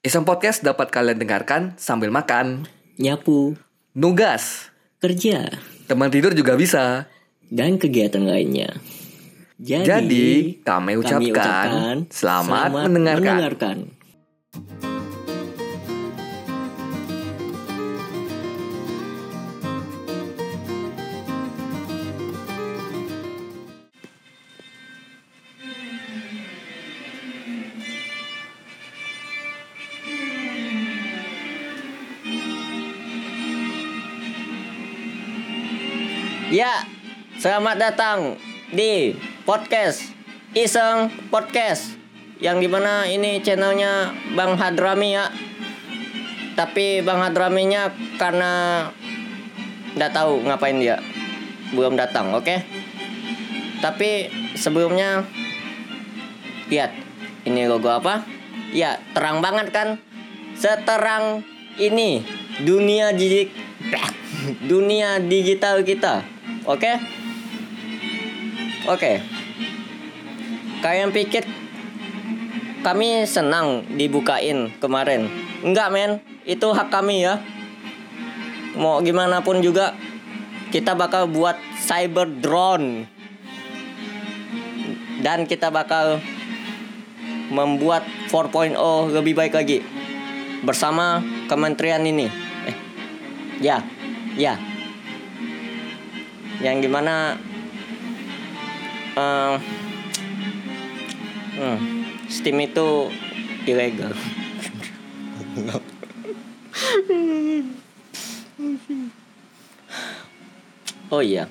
Iseng Podcast dapat kalian dengarkan sambil makan, nyapu, nugas, kerja, teman tidur juga bisa. dan kegiatan lainnya. Jadi, Jadi, kami ucapkan selamat mendengarkan. mendengarkan. Selamat datang di podcast Iseng Podcast yang di mana ini channelnya Bang Hadrami ya. Tapi Bang Hadraminya karena nggak tahu ngapain dia, belum datang, oke? Tapi sebelumnya lihat ini logo apa? Ya, terang banget kan? Seterang ini dunia digital dunia digital kita. Oke? Oke. Kalian pikir kami senang dibukain kemarin? Enggak, men. Itu hak kami ya. Mau gimana pun juga kita bakal buat cyber drone. Dan kita bakal membuat 4.0 lebih baik lagi bersama kementerian ini. Eh, ya, ya. Yang gimana? Eh, hmm, Steam itu ilegal. oh iya,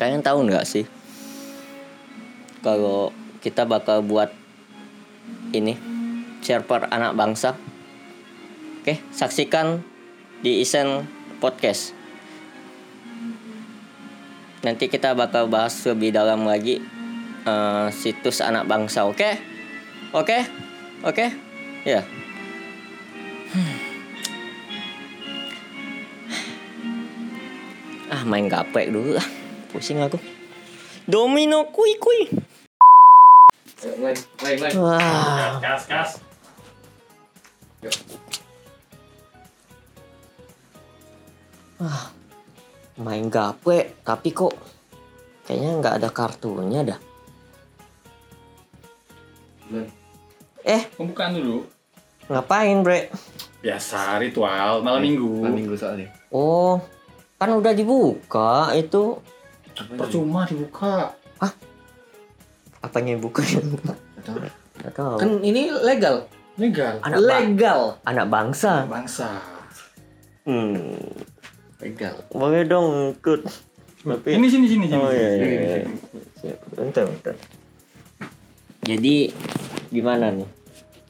kalian tahu nggak sih? Kalau kita bakal buat ini server anak bangsa. Oke, saksikan di Isen Podcast. Nanti kita bakal bahas lebih dalam lagi eh, situs anak bangsa, oke? Oke? Oke? Ya. Ah, main gaplek dulu ah. Pusing aku. Domino kui kui. Wah. Kas, kas. Main gaple tapi kok kayaknya nggak ada kartunya dah eh Pembukaan dulu. ngapain bre Biasa ritual malam minggu. Malam minggu soalnya. oh kan udah dibuka itu Percuma dibuka. apanya yang buka tahu. Kan ini legal. Legal. anak ba- legal. anak bangsa Bangsa. hmm Legal. boleh dong ikut tapi Ini sini sini sini. oh iya, iya, iya. bentar bentar jadi gimana nih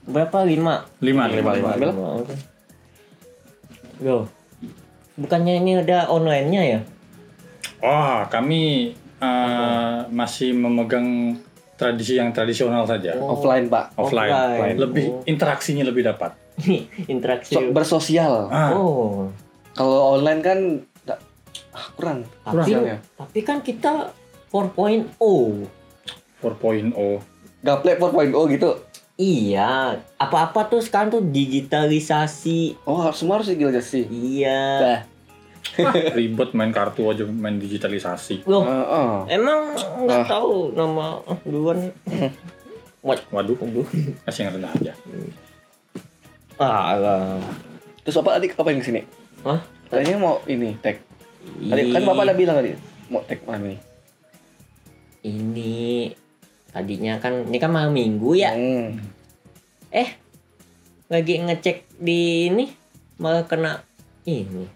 berapa lima Lima, lima, lima. Ambil. oke. Go. Bukannya ini ada online-nya ya? Oh, kami eh, masih memegang tradisi yang tradisional saja. Oh. Offline, Pak. Offline. offline. Lebih Oh. interaksinya lebih dapat. Interaksi. So- bersosial. Ah, oh. Kalau online kan nggak- ah, kurang. Tapi, Sosialnya. tapi kan kita 4.0. 4.0. Gaplek 4.0 gitu. Iya, apa-apa tuh sekarang tuh digitalisasi. Oh, semua harus digitalisasi. Iya. Dah. Ribet main kartu aja main digitalisasi. Loh, Heeh. emang nggak Ah. tahu nama ah, duluan. Waduh, Aduh. kasih yang rendah aja. Ah, lah. Terus Bapak tadi apa yang ke sini? Hah? Tadinya mau ini tag. Tadi kan Bapak udah bilang tadi mau tag nih? ini tadinya kan ini kan malam minggu ya. Hmm. Eh, lagi ngecek di ini malah kena ini.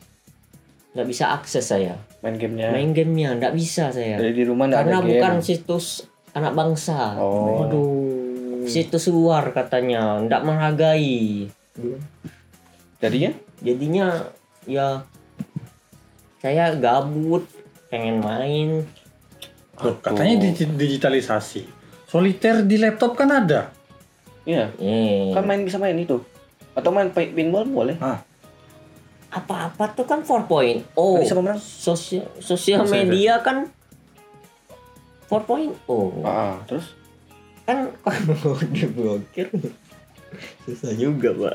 Nggak bisa akses saya. Main gamenya. Main gamenya nggak bisa saya. Dari di rumah Karena ada game. bukan situs anak bangsa. Oh. Aduh. Situs luar katanya, nggak menghargai. Jadinya? Jadinya ya saya gabut, pengen main. Oh, katanya digi- digitalisasi. Soliter di laptop kan ada. Iya. Eh, Kan main bisa main itu. Atau main pi- pinball boleh. apa-apa tuh kan 4.0. Kan bisa pemenang. Sosial sosial Bisa, media kan 4.0. Ah, ah. terus kan kalau diblokir Susah juga, Pak.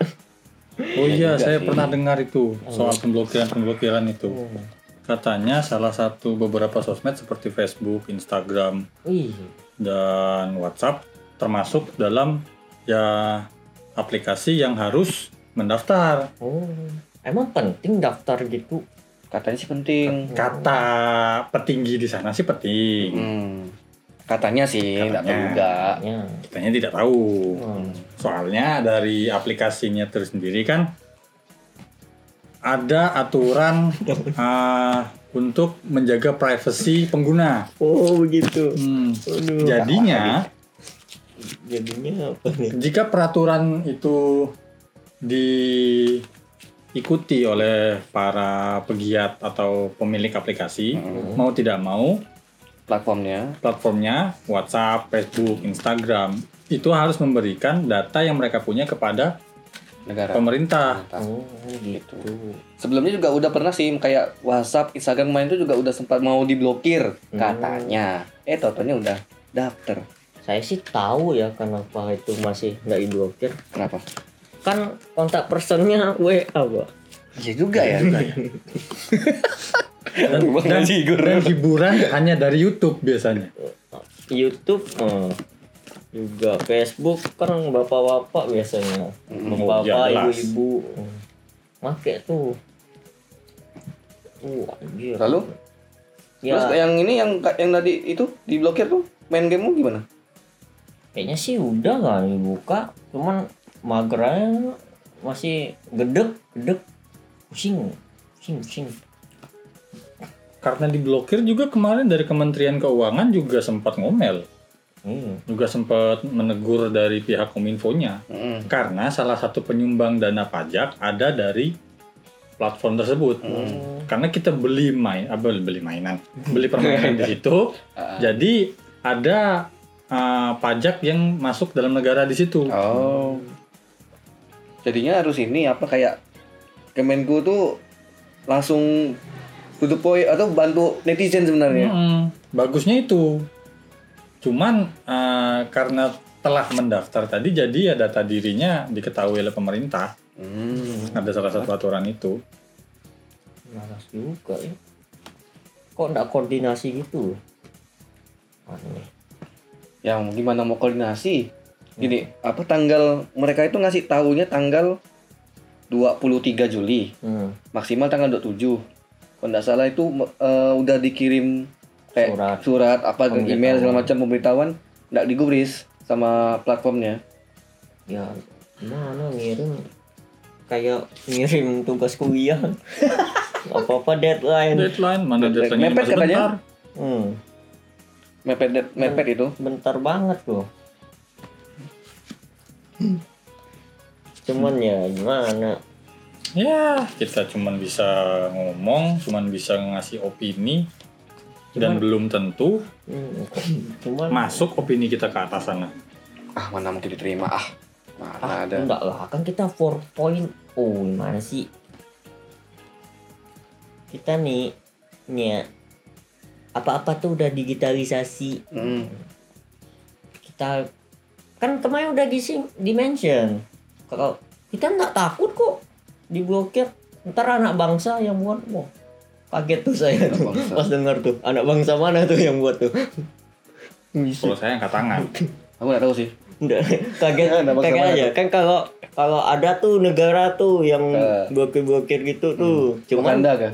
Oh iya, saya sih. pernah dengar itu soal pemblokiran-pemblokiran itu. Hmm. Katanya salah satu beberapa sosmed seperti Facebook, Instagram, dan WhatsApp termasuk dalam ya aplikasi yang harus mendaftar. oh. Emang penting daftar gitu? Katanya sih penting. Kata petinggi di sana sih penting. Hmm. Katanya sih, nggak tahu Katanya. juga. Ya. Kitanya tidak tahu. Hmm. Soalnya dari aplikasinya tersendiri kan ada aturan uh, untuk menjaga privasi pengguna. Oh, begitu. Hmm, Aduh. Jadinya Jadinya apa nih? jika peraturan itu diikuti oleh para pegiat atau pemilik aplikasi mau tidak mau Platformnya. platformnya WhatsApp, Facebook, Instagram itu harus memberikan data yang mereka punya kepada negara. pemerintah. Oh, gitu. Sebelumnya juga udah pernah sih kayak WhatsApp, Instagram main itu juga udah sempat mau diblokir Hmm. katanya. Eh totonya udah daftar. Saya sih tahu ya kenapa itu masih nggak diblokir. Kenapa? Kan kontak personnya WA, Pak. Iya juga ya. Dan, Bang dan- dan hiburan hanya dari YouTube biasanya. YouTube eh, juga Facebook kan bapak-bapak biasanya. Bapak, ya, jelas. ibu-ibu. Make tuh. Uh, anjir. Lalu? Ya, Terus yang ini yang yang tadi itu diblokir tuh main gamemu gimana? kayaknya sih udah nggak dibuka. Cuman mager aja masih gedek, gedek. Pusing, pusing, pusing. Karena diblokir juga kemarin dari Kementerian Keuangan juga sempat ngomel, Hmm. juga sempat menegur dari pihak Kominfo-nya. Mm-mm. Karena salah satu penyumbang dana pajak ada dari platform tersebut. Karena kita beli main, apa beli mainan, beli permainan di situ, Ah. jadi ada uh, pajak yang masuk dalam negara di situ. Oh. Jadinya harus ini apa kayak Kemenku tuh langsung tutup poin atau bantu netizen sebenarnya. Mm-mm. Bagusnya itu. Cuman uh, karena telah mendaftar tadi, jadi ya data dirinya diketahui oleh pemerintah. Hmm. Ada salah satu aturan itu. Malas juga ya. Kok nggak koordinasi gitu? Aneh. Yang gimana mau koordinasi? Gini, apa tanggal mereka itu ngasih tahunya tanggal 23 Juli, Hmm. maksimal tanggal 27. Kalau nggak salah itu eh, udah dikirim kayak Surat. surat, apa dan email segala macam pemberitahuan nggak digubris sama platformnya. Ya gimana ngirim kayak ngirim tugas kuliah. Apa-apa deadline. Deadline mana Deadline. Mepet katanya. sebentar. Hmm. Mepet mepet itu. Bentar banget loh. Cuman ya gimana? Ya, kita cuman bisa ngomong, cuman bisa ngasih opini dan belum tentu Hmm. Cuman masuk opini kita ke atas sana. Ah, mana mungkin diterima ah. Mana ah, ada. enggak lah kan kita 4.0 oh gimana sih kita nih nih ya, apa-apa tuh udah digitalisasi Hmm. kita kan kemarin udah di dimension kalau kita nggak takut kok diblokir ntar anak bangsa yang buat wah kaget tuh saya Anak tuh bangsa. pas dengar tuh anak bangsa mana tuh yang buat tuh. Kalau saya angkat tangan. Aku nggak tahu sih. Nggak, kaget kaget aja kan kalau kalau ada tuh negara tuh yang Eh. blokir-blokir gitu tuh cuman Wakanda kah?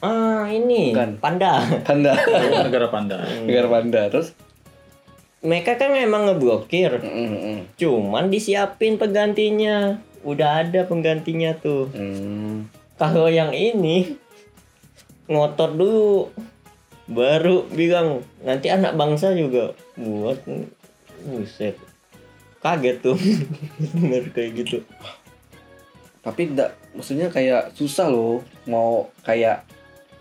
ah ini Bukan. panda Panda. Negara panda. Negara panda. Terus? mereka kan emang ngeblokir Mm, mm, cuman disiapin penggantinya udah ada penggantinya tuh mm. Kalau yang ini ngotot dulu baru bilang nanti anak bangsa juga buat buset kaget tuh bener kayak gitu Tapi enggak, maksudnya kayak susah loh mau kayak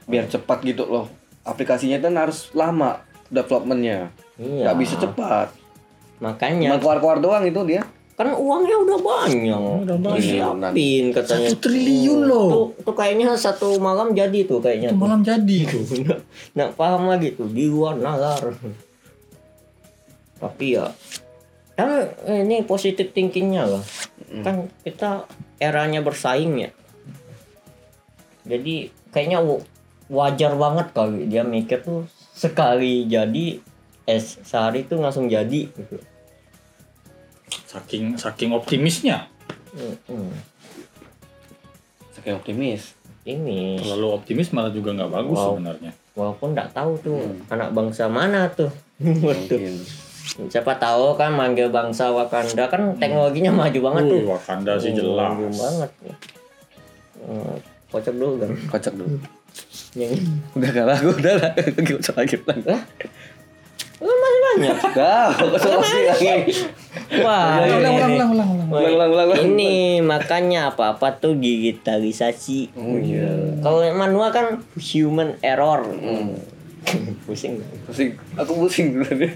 biar cepat gitu loh. Aplikasinya kan harus lama developmentnya. iya Nggak bisa cepat. makanya Cuma keluar-keluar doang itu dia. Kan uangnya udah banyak Udah banyak. disiapin katanya Satu triliun loh. tuh, tuh kayaknya satu malam jadi tuh kayaknya tuh. malam jadi tuh. nggak nggak paham lagi tuh di luar nalar tapi ya Kan ini positif thinkingnya loh. Kan kita eranya bersaing ya. Jadi kayaknya wa- wajar banget kali dia mikir tuh sekali jadi eh sehari tuh langsung jadi gitu. Saking saking optimisnya. Mm-mm. Saking optimis. Ini Terlalu optimis malah juga nggak bagus Wow. sebenarnya. walaupun nggak tahu tuh anak bangsa mana tuh. Mungkin. Siapa tahu kan manggil bangsa Wakanda kan teknologinya maju banget tuh. Wakanda sih Oh, jelas. Maju banget. Hmm, kocok dulu kan. Kocak dulu. Yang Udah gak lagu, udah lah. Lagi lagi. Lah? Banyak. Wah, Ulang, ulang, ini. ulang, ulang, ulang. Ulang, ulang, ulang, ulang. Ini makanya apa-apa tuh digitalisasi. Oh iya. Kalau manual kan human error. Pusing. Pusing. Aku pusing dulu deh.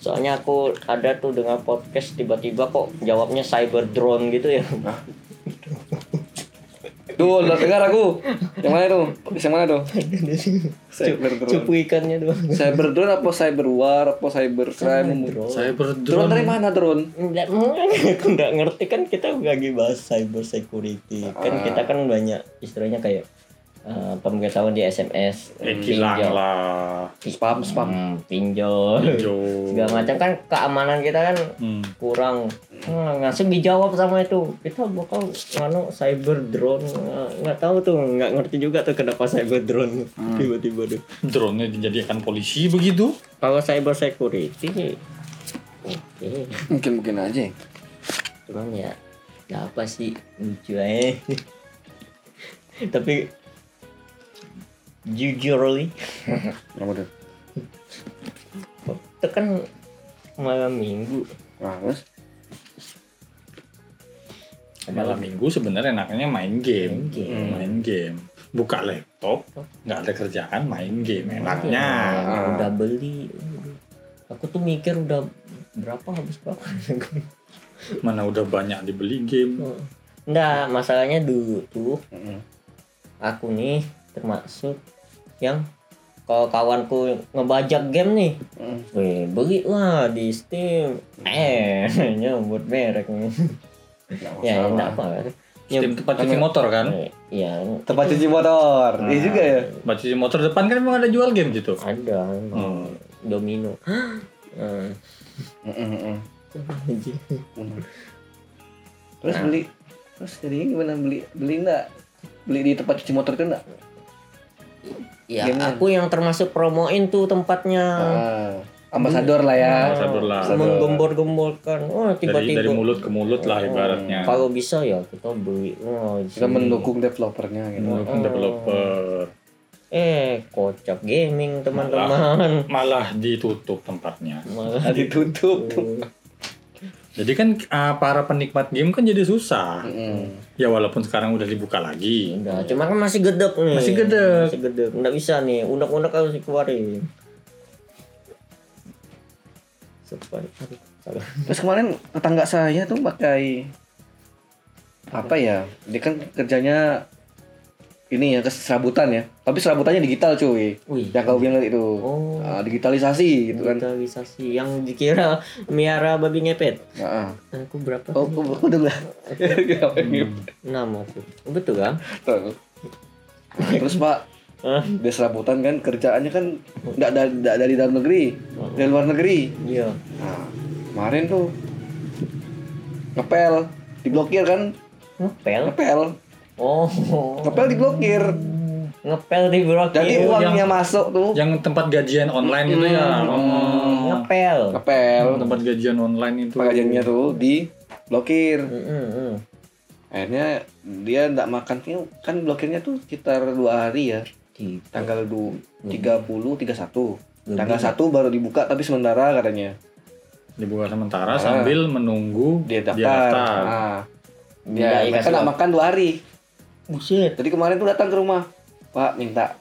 Soalnya aku ada tuh dengan podcast tiba-tiba kok jawabnya cyber drone gitu ya. Tuh, lo dengar aku. Yang mana tuh? Yang mana tuh? Cyber drone. Cupu ikannya doang. Cyber drone apa cyber war apa cyber crime? Saya Drone dari mana drone? Aku nggak ngerti kan kita lagi bahas cyber security kan kita kan banyak istilahnya kayak eh, pemberitahuan di SMS Eh hilang pinjol, lah. Spam, spam. hmm, pinjol Jo. segala macam kan keamanan kita kan Hmm. kurang hmm, langsung dijawab sama itu kita bakal nganu cyber drone nggak tahu tuh nggak ngerti juga tuh kenapa cyber drone tiba-tiba tuh Drone-nya dijadikan polisi begitu. kalau cyber security oke Mungkin mungkin aja. cuman ya ya apa sih lucu aja tapi jujurly Apa tuh? itu kan malam minggu Nah, terus? Malam minggu sebenarnya enaknya main game. Main game. Main game. Buka laptop, nggak ada kerjaan, main game. Enaknya. Nah, udah beli aku tuh mikir udah berapa habis berapa Mana udah banyak dibeli game. Enggak, masalahnya dulu tuh aku nih termasuk yang kalau kawanku ngebajak game nih, Mm. weh beli lah di Steam. Eh, nyebut merek nih. Ya, enggak apa. Steam tempat cuci motor kan? Eh, Iya, Tempat cuci motor. Iya juga ya. Tempat cuci motor depan kan emang ada jual game gitu. ada Hmm. domino. Hmm. Mm-mm, mm-mm. Mm. Terus beli terus jadi gimana beli beli enggak? Beli di tempat cuci motor itu enggak? Ya, Gamenya. aku yang termasuk promoin tuh tempatnya. Ah, ambasador lah ya. Ambasador lah. Menggembor-gemborkan. Oh, Dari tiba-tiba. dari mulut ke mulut lah ibaratnya. Kalau bisa ya kita beli. Oh, Kita mendukung developernya gitu. Mendukung developer. Eh, kocak gaming teman-teman. Malah ditutup tempatnya. Malah Ditutup. Jadi kan ah, para penikmat game kan jadi susah. Mm. Ya walaupun sekarang udah dibuka lagi. Udah, cuman kan masih gedek nih. Masih gedek. Masih gedek. Nggak bisa nih. Undang-undang harus dikeluarin. Terus kemarin tetangga saya tuh pakai apa ya? Dia kan kerjanya ini ya ke serabutan ya. Tapi serabutannya digital cuy. Wih. Yang kau bilang itu. Oh. Ah, digitalisasi gitu kan. Digitalisasi yang dikira miara babi ngepet. Heeh. Aku berapa? Oh, aku, aku udah lah. Enam aku. Betul kan? Tuh. Terus Pak, dia serabutan kan kerjaannya kan nggak dari, dari dalam negeri, dari luar negeri. Iya. Nah, kemarin tuh ngepel, diblokir kan? Ngepel. Ngepel, Oh. ngepel diblokir. Ngepel di blokir. Jadi uangnya yang- masuk tuh Yang tempat gajian online itu ya. Oh. ngepel. ngepel, Tempat gajian online itu. pengajiannya tuh diblokir. Mm, mm, mm. Akhirnya dia nggak makan kan blokirnya tuh sekitar dua hari ya. Di- Tanggal du- 30, 31. Tanggal 1 baru dibuka tapi sementara katanya. Dibuka sementara Ah. sambil menunggu Dia daftar. daftar. Nah, dia dikasih mereka nggak waktu. makan dua hari. Buset. Jadi kemarin tuh datang ke rumah, Pak minta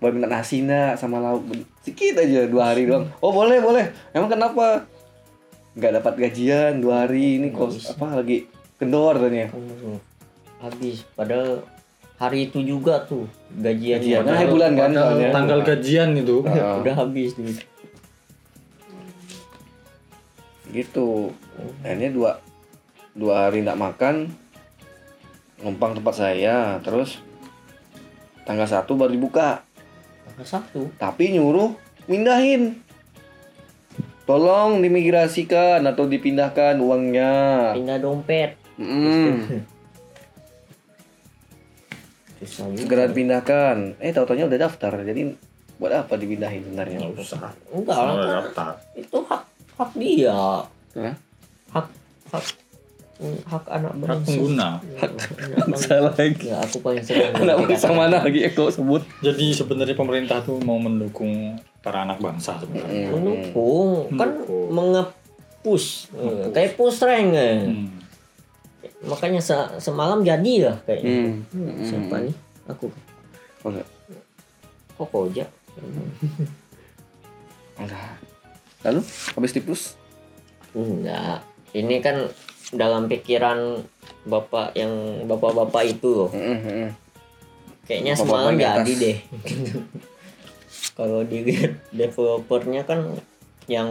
boleh minta nasi nak sama lauk sedikit aja dua hari doang. Oh boleh boleh. Emang kenapa? Nggak dapat gajian dua hari ini kos apa lagi kendor katanya. Oh, Habis padahal hari itu juga tuh gajiannya. Gajiannya Padahal hari bulan kan Tanggal, tanggal gajian itu. Ah. Udah habis tuh. gitu akhirnya dua dua hari nggak makan numpang tempat saya terus tanggal satu baru dibuka Tanggal satu. tapi nyuruh mindahin tolong dimigrasikan atau dipindahkan uangnya Pindah dompet. Mm, segera dipindahkan eh tahu taunya udah daftar jadi buat apa dipindahin sebenarnya nggak usah Enggak lah. Itu hak hak dia. Hah? Hak hak hak anak hak bangsa. pengguna. Hak bangsa. salah lagi. Ya, aku paling sering anak bangsa mana lagi Eko sebut? Jadi sebenarnya pemerintah tuh mau mendukung para anak bangsa sebenarnya. Mendukung? kan Mendukung. mengepush Eh, kayak push rank kan Hmm. makanya se- semalam jadi lah kayaknya. Hmm. Hmm, siapa nih? Aku. Oh, enggak. kok koja? Enggak. lalu habis tipus enggak. Ini kan dalam pikiran bapak yang bapak-bapak itu loh Mm, mm, mm. kayaknya Bapak-bapak semalam jadi deh kalau dilihat developernya kan yang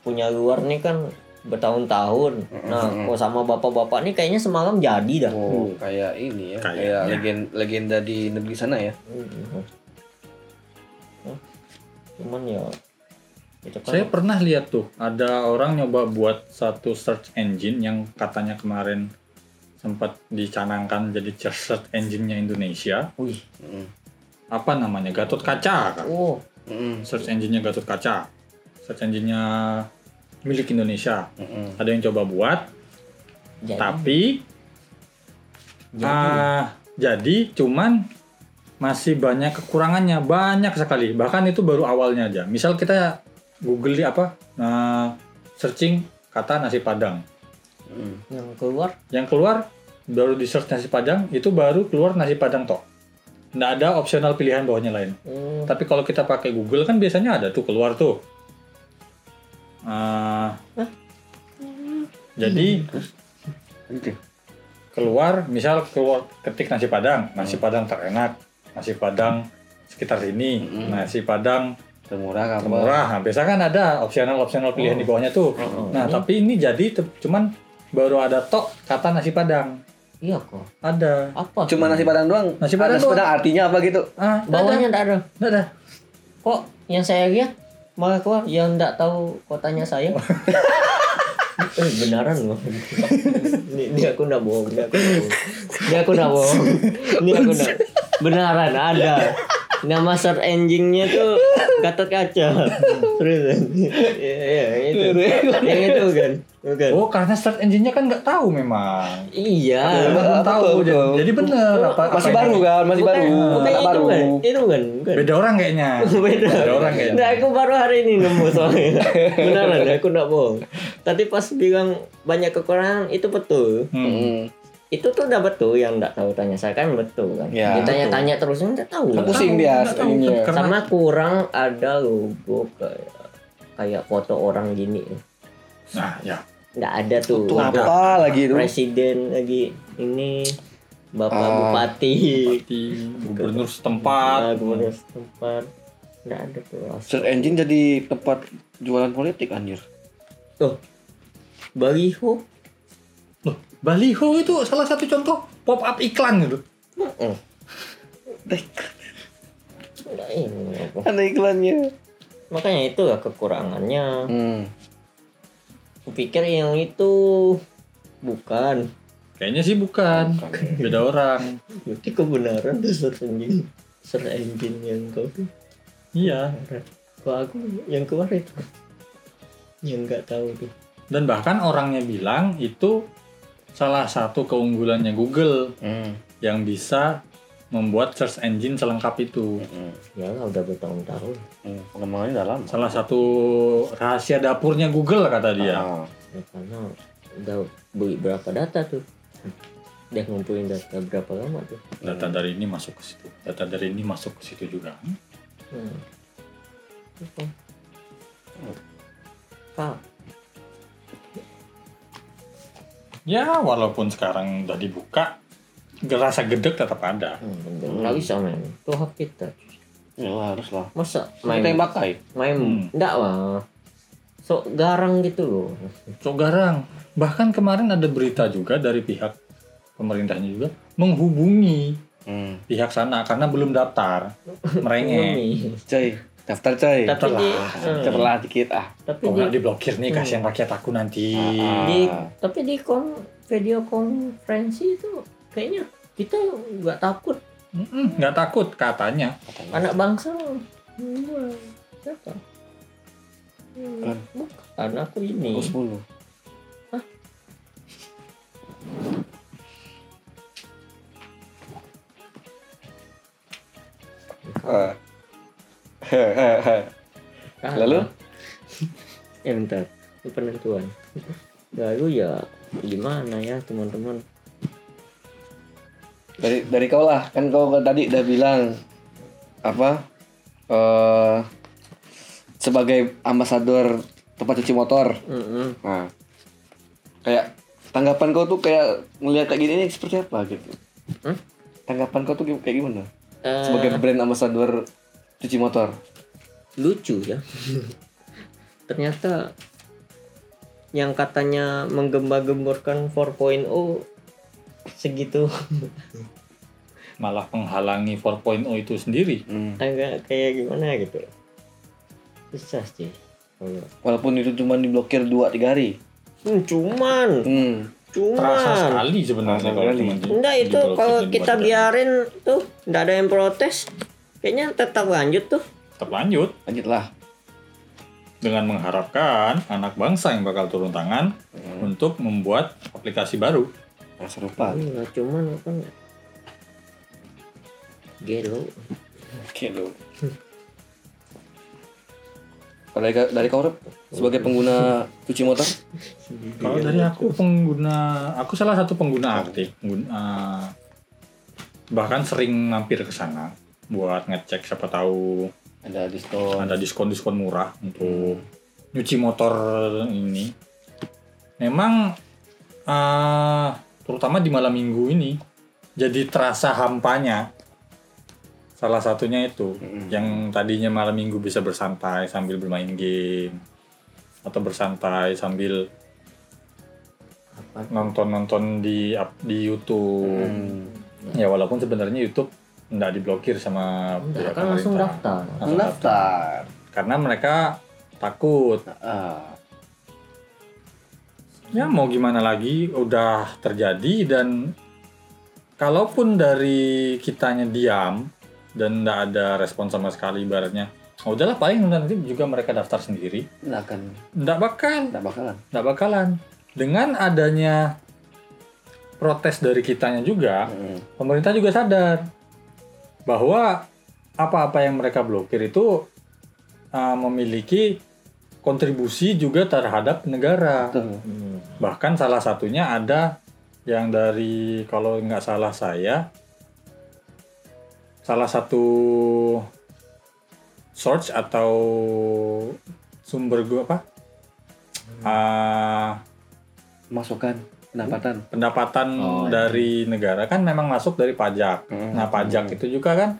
punya luar nih kan bertahun-tahun nah kok sama bapak-bapak nih kayaknya semalam jadi dah Oh, kayak ini ya, kayak Kayaknya. legenda, legenda di negeri sana ya. Mhm. Hah? cuman ya itu kan Saya pernah lihat tuh ada orang nyoba buat satu search engine yang katanya kemarin sempat dicanangkan jadi search engine-nya Indonesia. wih Mm, Apa namanya? Gatot Kaca kan? oh mm, Search engine-nya Gatot Kaca. Search engine-nya milik Indonesia. mm. Ada yang coba buat, jadi tapi jadi ah, jadi cuman masih banyak kekurangannya, banyak sekali. Bahkan itu baru awalnya aja. Misal kita Google apa? Nah, searching kata nasi padang. Mm. yang keluar? Yang keluar baru di search nasi padang itu baru keluar nasi padang tok. Nggak ada opsional pilihan bawahnya lain. Hmm, tapi kalau kita pakai Google kan biasanya ada tuh keluar tuh. Ah, jadi keluar misal keluar ketik nasi padang. Nasi padang terenak nasi padang sekitar sini Mm. nasi padang Termurah apa? termurah. Nah, biasa kan ada opsional opsional pilihan di bawahnya tuh. Nah tapi ini jadi cuman baru ada tok kata nasi padang. Iya kok. Ada. Apa? Cuma nasi padang doang. Nasi padang Nasi padang artinya apa gitu? ah bawahnya enggak ada. Nggak ada. Kok yang saya lihat malah keluar yang enggak tahu kotanya saya? Eh benaran loh. Ini, ini aku enggak bohong ini aku enggak bohong. Ini aku enggak bohong. Ini aku enggak benaran ada. Nama search engine-nya tuh Gatot Kaca serius ya, ya, itu yang itu kan bukan Oh, karena search engine-nya kan nggak tahu memang. iya Belum apa tahu. tuh? Jadi, jadi bener apa, apa Masih baru kan? Masih bukan, baru. bukan itu baru. kan itu kan bukan Beda orang kayaknya. beda. orang kayaknya. Nah, aku baru hari ini nemu soalnya. Beneran, aku nggak bohong. Tadi pas bilang banyak kekurangan itu betul. Hmm. Itu tuh udah betul yang nggak tahu tanya saya kan betul kan. Ya, Ditanya-tanya terus nggak tahu. Kan lah. pusing dia tahu, karena- Sama kurang ada logo kayak kayak foto orang gini. Nah, ya. Nggak ada tuh. Apa lagi itu? Presiden lagi ini Bapak Ah. Bupati, Di gubernur setempat. ah, gubernur setempat. Nggak ada tuh. Search engine jadi tempat jualan politik anjir. Tuh. Baliho baliho itu salah satu contoh pop up iklan gitu. Heeh. Ada iklannya. Makanya itu lah kekurangannya. Hmm. Kupikir yang itu bukan. Kayaknya sih bukan. Beda orang. Berarti kebenaran tuh search engine. Search engine yang kau tuh. Iya. Kalau aku yang keluar itu. Yang nggak tahu tuh. Dan bahkan orangnya bilang itu salah satu keunggulannya Google Hmm. yang bisa membuat search engine selengkap itu. Hmm. Ya udah bertahun-tahun. Hmm. Pengembangannya dalam. Salah satu rahasia dapurnya Google kata dia. Ah. Ya, karena udah beli berapa data tuh. Dia ngumpulin data berapa lama tuh. Data dari ini masuk ke situ. Data dari ini masuk ke situ juga. Hmm. Apa? Ya, walaupun sekarang udah dibuka, rasa gedek tetap ada. hmm, nggak bisa men. Itu hak kita. Ya lah, harus lah. Masa Kita yang main pakai. main Hmm. enggak lah sok garang gitu loh. Sok garang. Bahkan kemarin ada berita juga dari pihak pemerintahnya juga menghubungi Hmm. pihak sana karena belum daftar. Merengek. Ini. Coy, daftar coy. Tapi di Daftar lah dikit ah. tapi Kok di, nggak diblokir nih kasihan rakyat aku nanti. Ah. di tapi di kon video konferensi itu kayaknya kita nggak takut nggak takut katanya. anak bangsa Hmm, siapa Hmm, Kan. bukan aku ini Aku 10. Ah. Lalu? ya bentar. Ini penentuan. Lalu ya gimana ya teman-teman? Dari dari kau lah. Kan kau tadi udah bilang apa eh sebagai ambasador tempat cuci motor. Mm-mm. nah kayak tanggapan kau tuh kayak ngelihat kayak gini ini seperti apa? Gitu. Hmm? tanggapan kau tuh kayak gimana? Eh, sebagai brand ambasador cuci motor. Lucu ya. Ternyata yang katanya menggembar-gemborkan 4.0 segitu. Malah menghalangi 4.0 itu sendiri. hmm. agak kayak gimana gitu. Susah sih. Kalau walaupun itu cuma diblokir dua tiga hari. Hmm, cuman. Hmm. Terasa cuman sekali sebenarnya kalau cuma di- enggak itu kalau kita biarin tuh enggak ada yang protes kayaknya tetap lanjut tuh. Tetap lanjut. Lanjutlah. Dengan mengharapkan anak bangsa yang bakal turun tangan untuk membuat aplikasi baru. yang serupa. Iya, cuman kan gelo oke lo kalau dari, dari kau Rep, sebagai pengguna cuci motor? Kalau dari aku pengguna, aku salah satu pengguna aktif, pengguna, bahkan sering mampir ke sana buat ngecek siapa tahu ada diskon ada diskon-diskon murah untuk nyuci motor ini. Memang eh, terutama di malam minggu ini jadi terasa hampanya. Salah satunya itu Mm-mm. yang tadinya malam minggu bisa bersantai sambil bermain game atau bersantai sambil nonton-nonton di di YouTube. Hmm. Ya walaupun sebenarnya YouTube nggak diblokir sama enggak pihak kan langsung daftar. Langsung Mendaftar. Karena mereka takut. Ah, ya mau gimana lagi udah terjadi dan kalaupun dari kitanya diam dan nggak ada respon sama sekali ibaratnya oh, udahlah paling nanti juga mereka daftar sendiri. Nggak akan, nggak bakal. Nggak bakalan. nggak bakalan. Dengan adanya protes dari kitanya juga Hmm. pemerintah juga sadar bahwa apa-apa yang mereka blokir itu uh, memiliki kontribusi juga terhadap negara Betul. Hmm. bahkan salah satunya ada yang dari kalau nggak salah saya salah satu source atau sumber gua apa Ah, Masukan, pendapatan. pendapatan Oh, iya. dari negara kan memang masuk dari pajak Hmm. nah pajak itu juga kan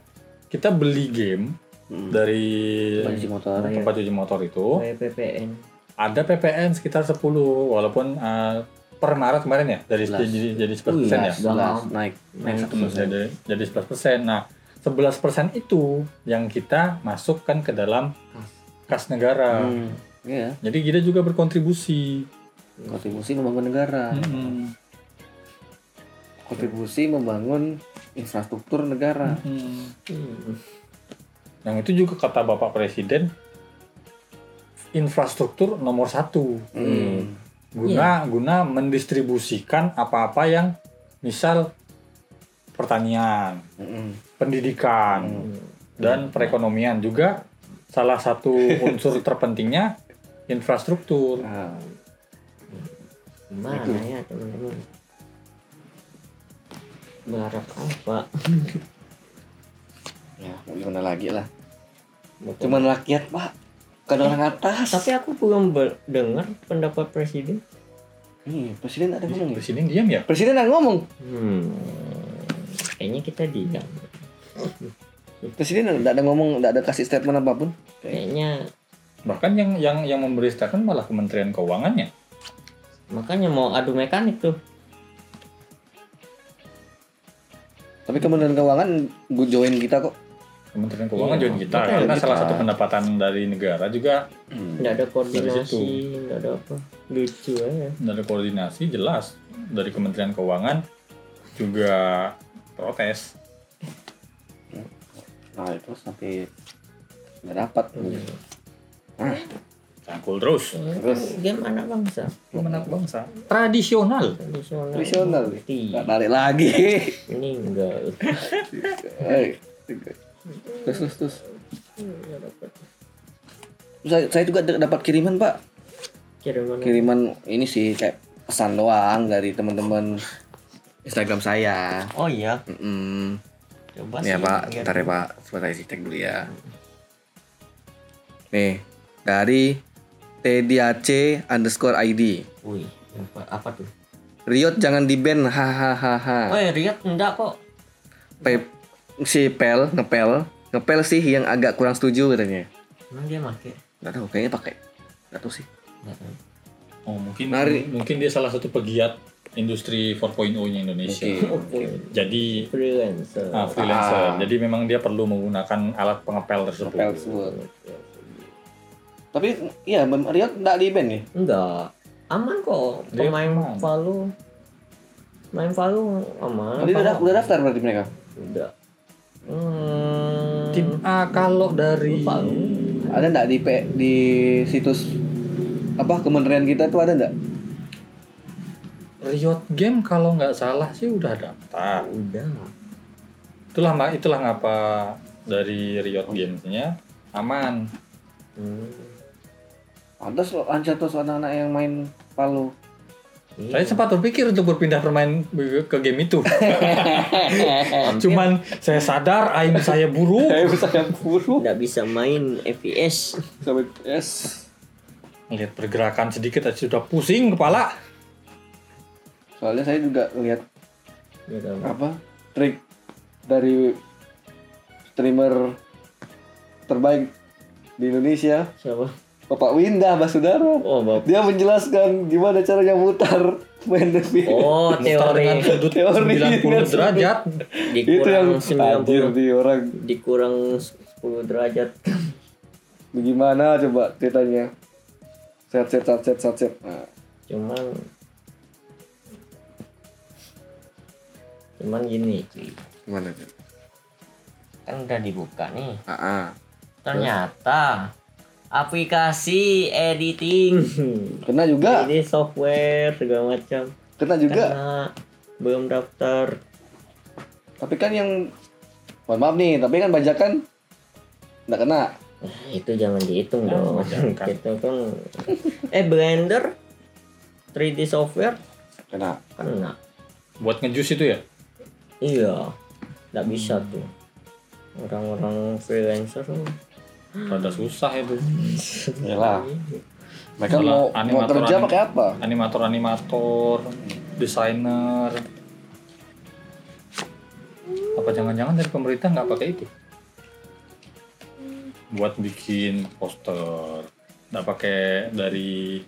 kita beli game Hmm. dari Tempat cuci motor. Cuci motor itu PPN ada PPN sekitar 10 walaupun uh, per Maret kemarin ya dari 11. jadi jadi 11 persen ya Udah. 11, naik, naik satu Hmm, persen. jadi jadi 11 persen nah 11 persen itu yang kita masukkan ke dalam kas negara Hmm. Iya, jadi kita juga berkontribusi kontribusi membangun negara. Hmm. Kontribusi membangun infrastruktur negara. Hmm. Hmm. yang itu juga kata bapak presiden infrastruktur nomor satu Hmm. guna guna mendistribusikan apa-apa yang misal pertanian Hmm. pendidikan Hmm. dan perekonomian juga salah satu unsur terpentingnya infrastruktur. Ah, gimana ya teman-teman berharap apa ya, mau gimana lagi lah. Cuman rakyat, Pak. Bukan orang atas. tapi aku belum dengar pendapat presiden Nih, presiden ada ngomong. ya? Presiden diam ya? Presiden ada ngomong. hmm. kayaknya kita diam Presiden enggak ada ngomong, enggak ada kasih statement apa pun. kayaknya Bahkan yang yang yang memberi statement malah Kementerian Keuangannya. Makanya mau adu mekanik tuh. Tapi Kementerian Keuangan gue join kita kok. Kementerian Keuangan Iya, join kita karena kita. salah satu pendapatan dari negara juga Nggak ada koordinasi, nggak ada apa. Lucu aja. dari koordinasi jelas dari Kementerian Keuangan juga protes. Nah itu sampai nggak dapat. Ah, Cangkul terus. Terus? game anak bangsa. Anak bangsa tradisional. Tradisional. tradisional. Iya. Nggak tarik lagi. Ini enggak. Terus terus terus. Saya, saya juga dapat kiriman pak. Kiriman. Kiriman ini sih kayak pesan doang dari teman-teman Instagram saya. Oh iya. Mm-mm. Coba Nih ya sih, pak, bentar ya pak. Sebentar saya cek dulu ya. Nih dari TDAC underscore ID. Wih, apa, apa tuh? Riot jangan di ban hahaha. Oh ya, Riyad enggak kok. Pe- si Pel ngepel ngepel sih yang agak kurang setuju katanya. Emang dia make? Nggak tahu kayaknya pakai. Nggak tahu sih. Nggak tahu. Oh mungkin Mari. mungkin dia salah satu pegiat industri 4.0-nya Indonesia. Mungkin. Jadi Freelancer. ah, freelancer. Ah. Jadi memang dia perlu menggunakan alat pengepel tersebut. Ngepel tersebut. Tapi iya Riot nggak di ban ya? Enggak. Aman kok. Pemain aman. Palu. Main Palu aman. Tadi udah, udah daftar berarti mereka. Udah. Hmm. Tim A kalau dari Palu. Ada nggak di P- di situs apa kementerian kita tuh ada nggak? Riot Game kalau nggak salah sih udah daftar. Udah. Itulah mak itulah ngapa dari Riot Games-nya aman. Hmm. Pantas loh anjir terus anak-anak yang main Palu. Iya. Saya sempat berpikir untuk berpindah bermain ke game itu. Cuman saya sadar aim saya buruk. Saya bisa yang buruk. Nggak bisa main FPS. Sampai yes. Lihat pergerakan sedikit aja sudah pusing kepala. Soalnya saya juga lihat Gitu. apa trik dari streamer terbaik di Indonesia Siapa? Bapak Windah Basudara Oh, Bapak. dia menjelaskan gimana caranya mutar main FPS Oh, teori sudut Teori. 90 derajat. itu yang dikurang anjir 90 di orang dikurang 10 derajat. bagaimana coba ceritanya set set set set set set nah, Cuman Cuman gini, cuy. gimana Kan udah dibuka nih. ah, ah. Ternyata aplikasi editing. Kena juga. Ini software segala macam. Kena juga. Karena belum daftar. Tapi kan yang mohon maaf nih tapi kan bajakan nggak kena. Nah, itu jangan dihitung Nah, dong. jangan. itu kan eh blender? 3D software? Kena. Kena. Buat ngejus itu ya? iya. Nggak bisa tuh. Orang-orang freelancer Rada susah itu. Yalah. mereka mau mau animator- kerja anim- pakai apa Animator-animator, desainer. Apa jangan-jangan dari pemerintah nggak pakai itu? Buat bikin poster. Nggak pakai dari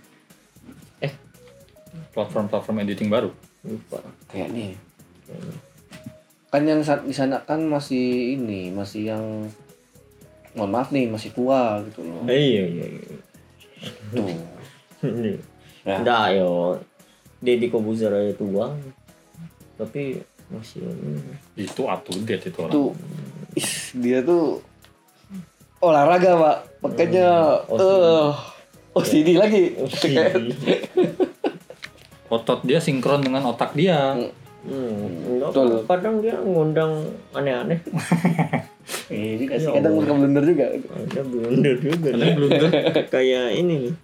Eh. platform-platform editing baru. lupa kayaknya kan yang saat di sana kan masih ini masih yang mohon maaf nih masih tua gitu loh. Eh, iya iya iya. Tuh. Ya. Nggak yo. Deddy Kobuzer aja tua tapi masih Itu to date itu orang. tuh. Is, dia tuh olahraga pak. Makanya Hmm, eh oh CD lagi. Otot dia sinkron dengan otak dia. Hmm, enggak, Betul. kadang dia ngundang aneh-aneh. ini kasih Ya kadang Allah. suka blunder juga Ada blunder juga. Kadang blunder. Kayak ini nih.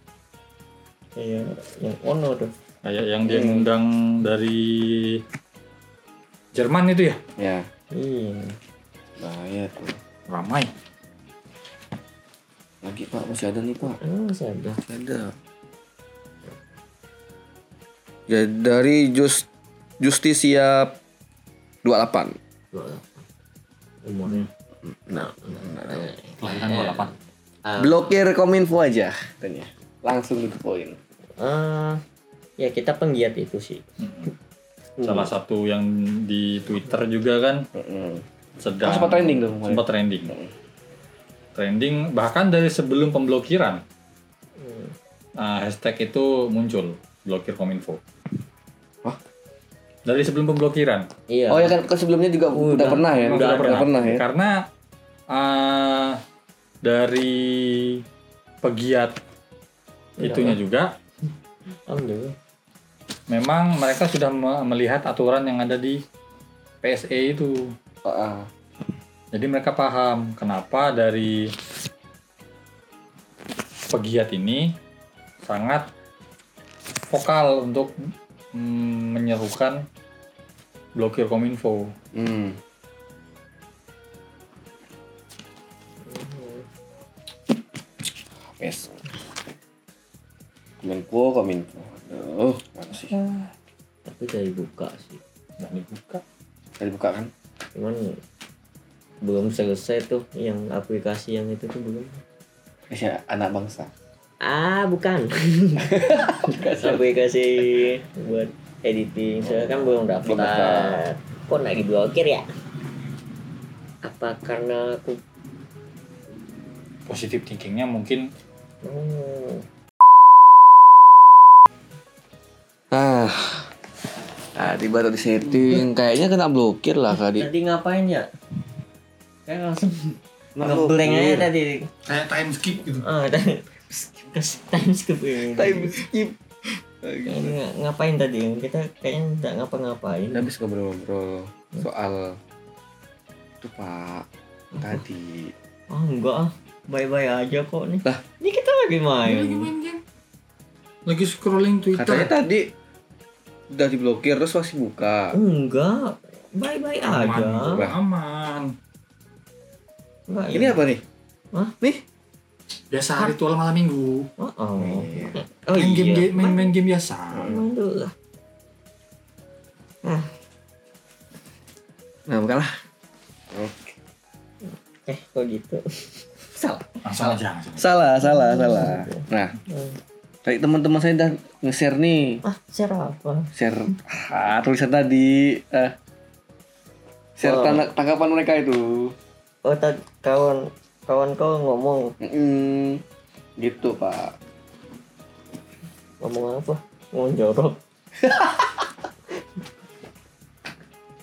Kayak yang Ono tuh. Kayak yang dia ngundang dari Jerman itu ya. ya Iya. nah ya tuh Ramai. lagi pak masih ada nih pak Ah, masih ada. Masih ada ya dari Just Justisia 28 Dua- Umurnya. Nah Kelahiran 28. Ah. Blokir kominfo aja katanya. Langsung itu poin. Ah, ya kita penggiat itu sih. Salah satu yang di Twitter juga kan Heeh. sedang Oh, sempat trending dong sempat trending. Trending bahkan dari sebelum pemblokiran. Nah, hashtag itu muncul blokir kominfo. Hah? Dari sebelum pemblokiran. Iya. Oh ya kan ke sebelumnya juga udah, pernah ya? Memang Udah, sudah pernah. ya. Karena eh, dari pegiat itunya juga Alhamdulillah. memang mereka sudah me- melihat aturan yang ada di PSE itu. Jadi mereka paham kenapa dari pegiat ini sangat vokal untuk mm, menyerukan blokir kominfo. Hmm. Yes. Kominfo, kominfo. Oh, mana sih? Tapi dari buka sih. Nggak dibuka. Tadi buka kan? Cuman belum selesai tuh yang aplikasi yang itu tuh belum. Kasih anak bangsa. Ah, bukan. aplikasi buat editing. Saya kan belum daftar. daftar. Kok lagi blokir ya? Apa karena aku Positif thinkingnya mungkin oh, Ah. Tadi baru disetting, kayaknya kena blokir lah kali. tadi ngapain ya? Kayak langsung ngeblank aja tadi. kayak time skip gitu. Ah, tadi time skip. Time skip. Ini ng- ngapain tadi? Kita kayaknya nggak ngapa-ngapain. Habis ngobrol-ngobrol soal itu Pak tadi. Oh enggak ah, bye-bye aja kok nih. Lah. ini kita lagi main. Lagi main game. Lagi scrolling Twitter. Katanya tadi udah diblokir terus masih buka. Enggak, bye-bye aman, aja. bro, aman. Enggak, Ini ya. apa nih? Hah? Nih. Biasa ritual malam minggu. Oh, oh. Iya. oh main game iya. main, main game biasa. Main dulu lah. Nah, bukan lah. Oke. Eh, kok gitu? Salah. Langsung aja. langsung. Salah, salah, salah. Nah, Hmm. tadi teman-teman saya udah nge-share nih. Ah, share apa? Share ah, tulisan tadi. Eh. Share Oh. tanda- tanggapan mereka itu. Oh, tadi kawan kawan kau ngomong Mm, gitu, Pak. ngomong apa? Ngomong jorok.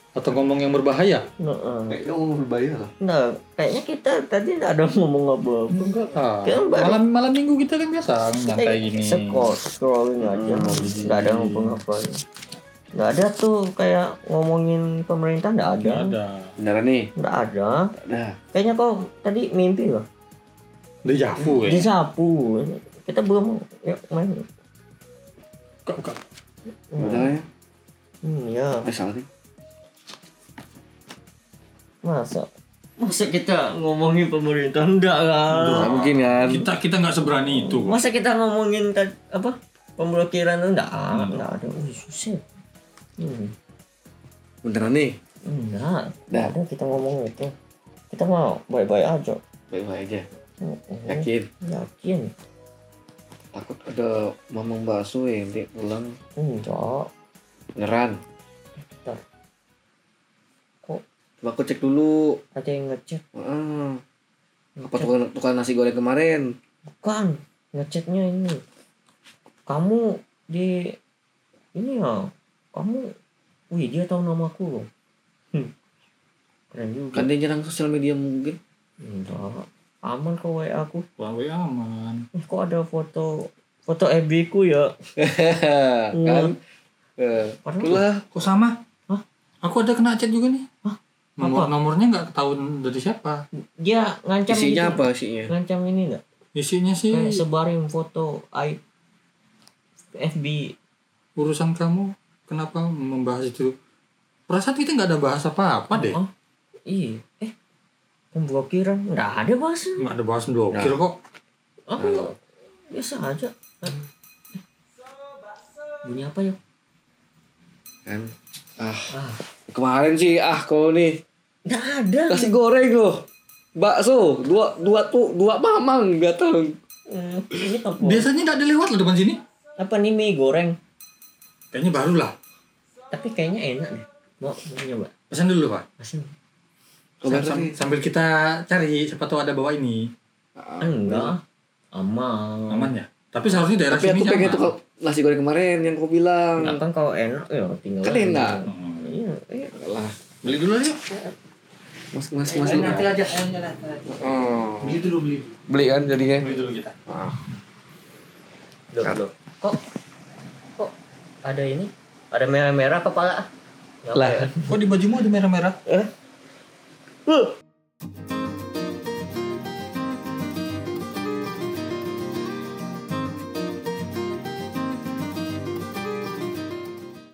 Atau ngomong yang berbahaya? Nah, Kayaknya mau berbahaya loh. nah, kayaknya kita tadi nggak ada ngomong apa-apa. Enggak lah. Kan baru- Malam malam minggu kita kan biasa nyantai gini. Scroll, scrolling aja, nggak ada ngomong apa Nggak ada tuh kayak ngomongin pemerintah nggak ada, Nggak ada. Beneran nih? nggak ada. Nah, Kayaknya kok tadi mimpi loh, Udah jafu ya. disapu. Kita belum ya main. Kok kok udah ya. Hmm, ya Eh, salah nih. Masa masa kita ngomongin pemerintah enggak lah. Nggak mungkin kan? kita kita nggak seberani itu. kok. Masa kita ngomongin apa pemblokiran enggak enggak ada. Wih, susah. Hmm. Beneran nih? Enggak, enggak ada kita ngomong itu. Kita mau baik-baik aja. Baik-baik aja. Hmm, Yakin? Yakin. Takut ada mamang bakso ya nanti pulang. Enggak. Beneran? Coba aku cek dulu. ada yang ngechat? Ah, apa tukang, tukang nasi goreng kemarin? Bukan. Ngechatnya ini. Kamu di ini ya. Kamu Wih, dia tahu namaku loh. Hmm. Keren juga. Kan dia nyerang sosial media mungkin. Enggak. Aman kok WA aku. Wah, aman. Eh, kok ada foto foto FB ku ya? kan? Eh, Padahal- itulah. Kok sama? Hah? Aku ada kena chat juga nih. Hah? Nomor Apa? nomornya nggak tahu dari siapa. Dia ngancam Isinya gitu. apa isinya? Ngancam ini enggak? Isinya sih Kayak sebarin foto I FB urusan kamu. Kenapa membahas itu? Perasaan kita nggak ada bahas apa-apa deh. Oh, iya. Eh, pemblokiran nggak ada bahasa. Nggak ada bahas blokir kok. Oh, biasa aja. Eh, Bunyi apa ya? Kan? Ah, Ah, kemarin sih ah kau nih nggak ada. kasih goreng loh. bakso dua dua tuh dua mamang datang Hmm, ini apa? Biasanya nggak ada lewat loh depan sini. Apa nih mie goreng? Kayaknya baru lah. Tapi kayaknya enak deh. Mau, mau nyoba? Pesan dulu pak. Kabar Sam- lagi. sambil kita cari, siapa tahu ada bawa ini. enggak. Aman. Aman ya. Tapi seharusnya daerah tapi sini aku pengen tuh kalau nasi goreng kemarin yang kau bilang Enggak kan kalau enak ya tinggal. Kan enak. Iya, iya. lah Beli dulu aja. Mas mas mas aja. oh. Beli dulu beli. beli kan jadinya Beli dulu kita. ah. Loh, loh. Kok kok ada ini? Ada merah-merah kepala? Nggak Lah. apa ya? Kok di bajumu ada merah-merah? Eh? Loh,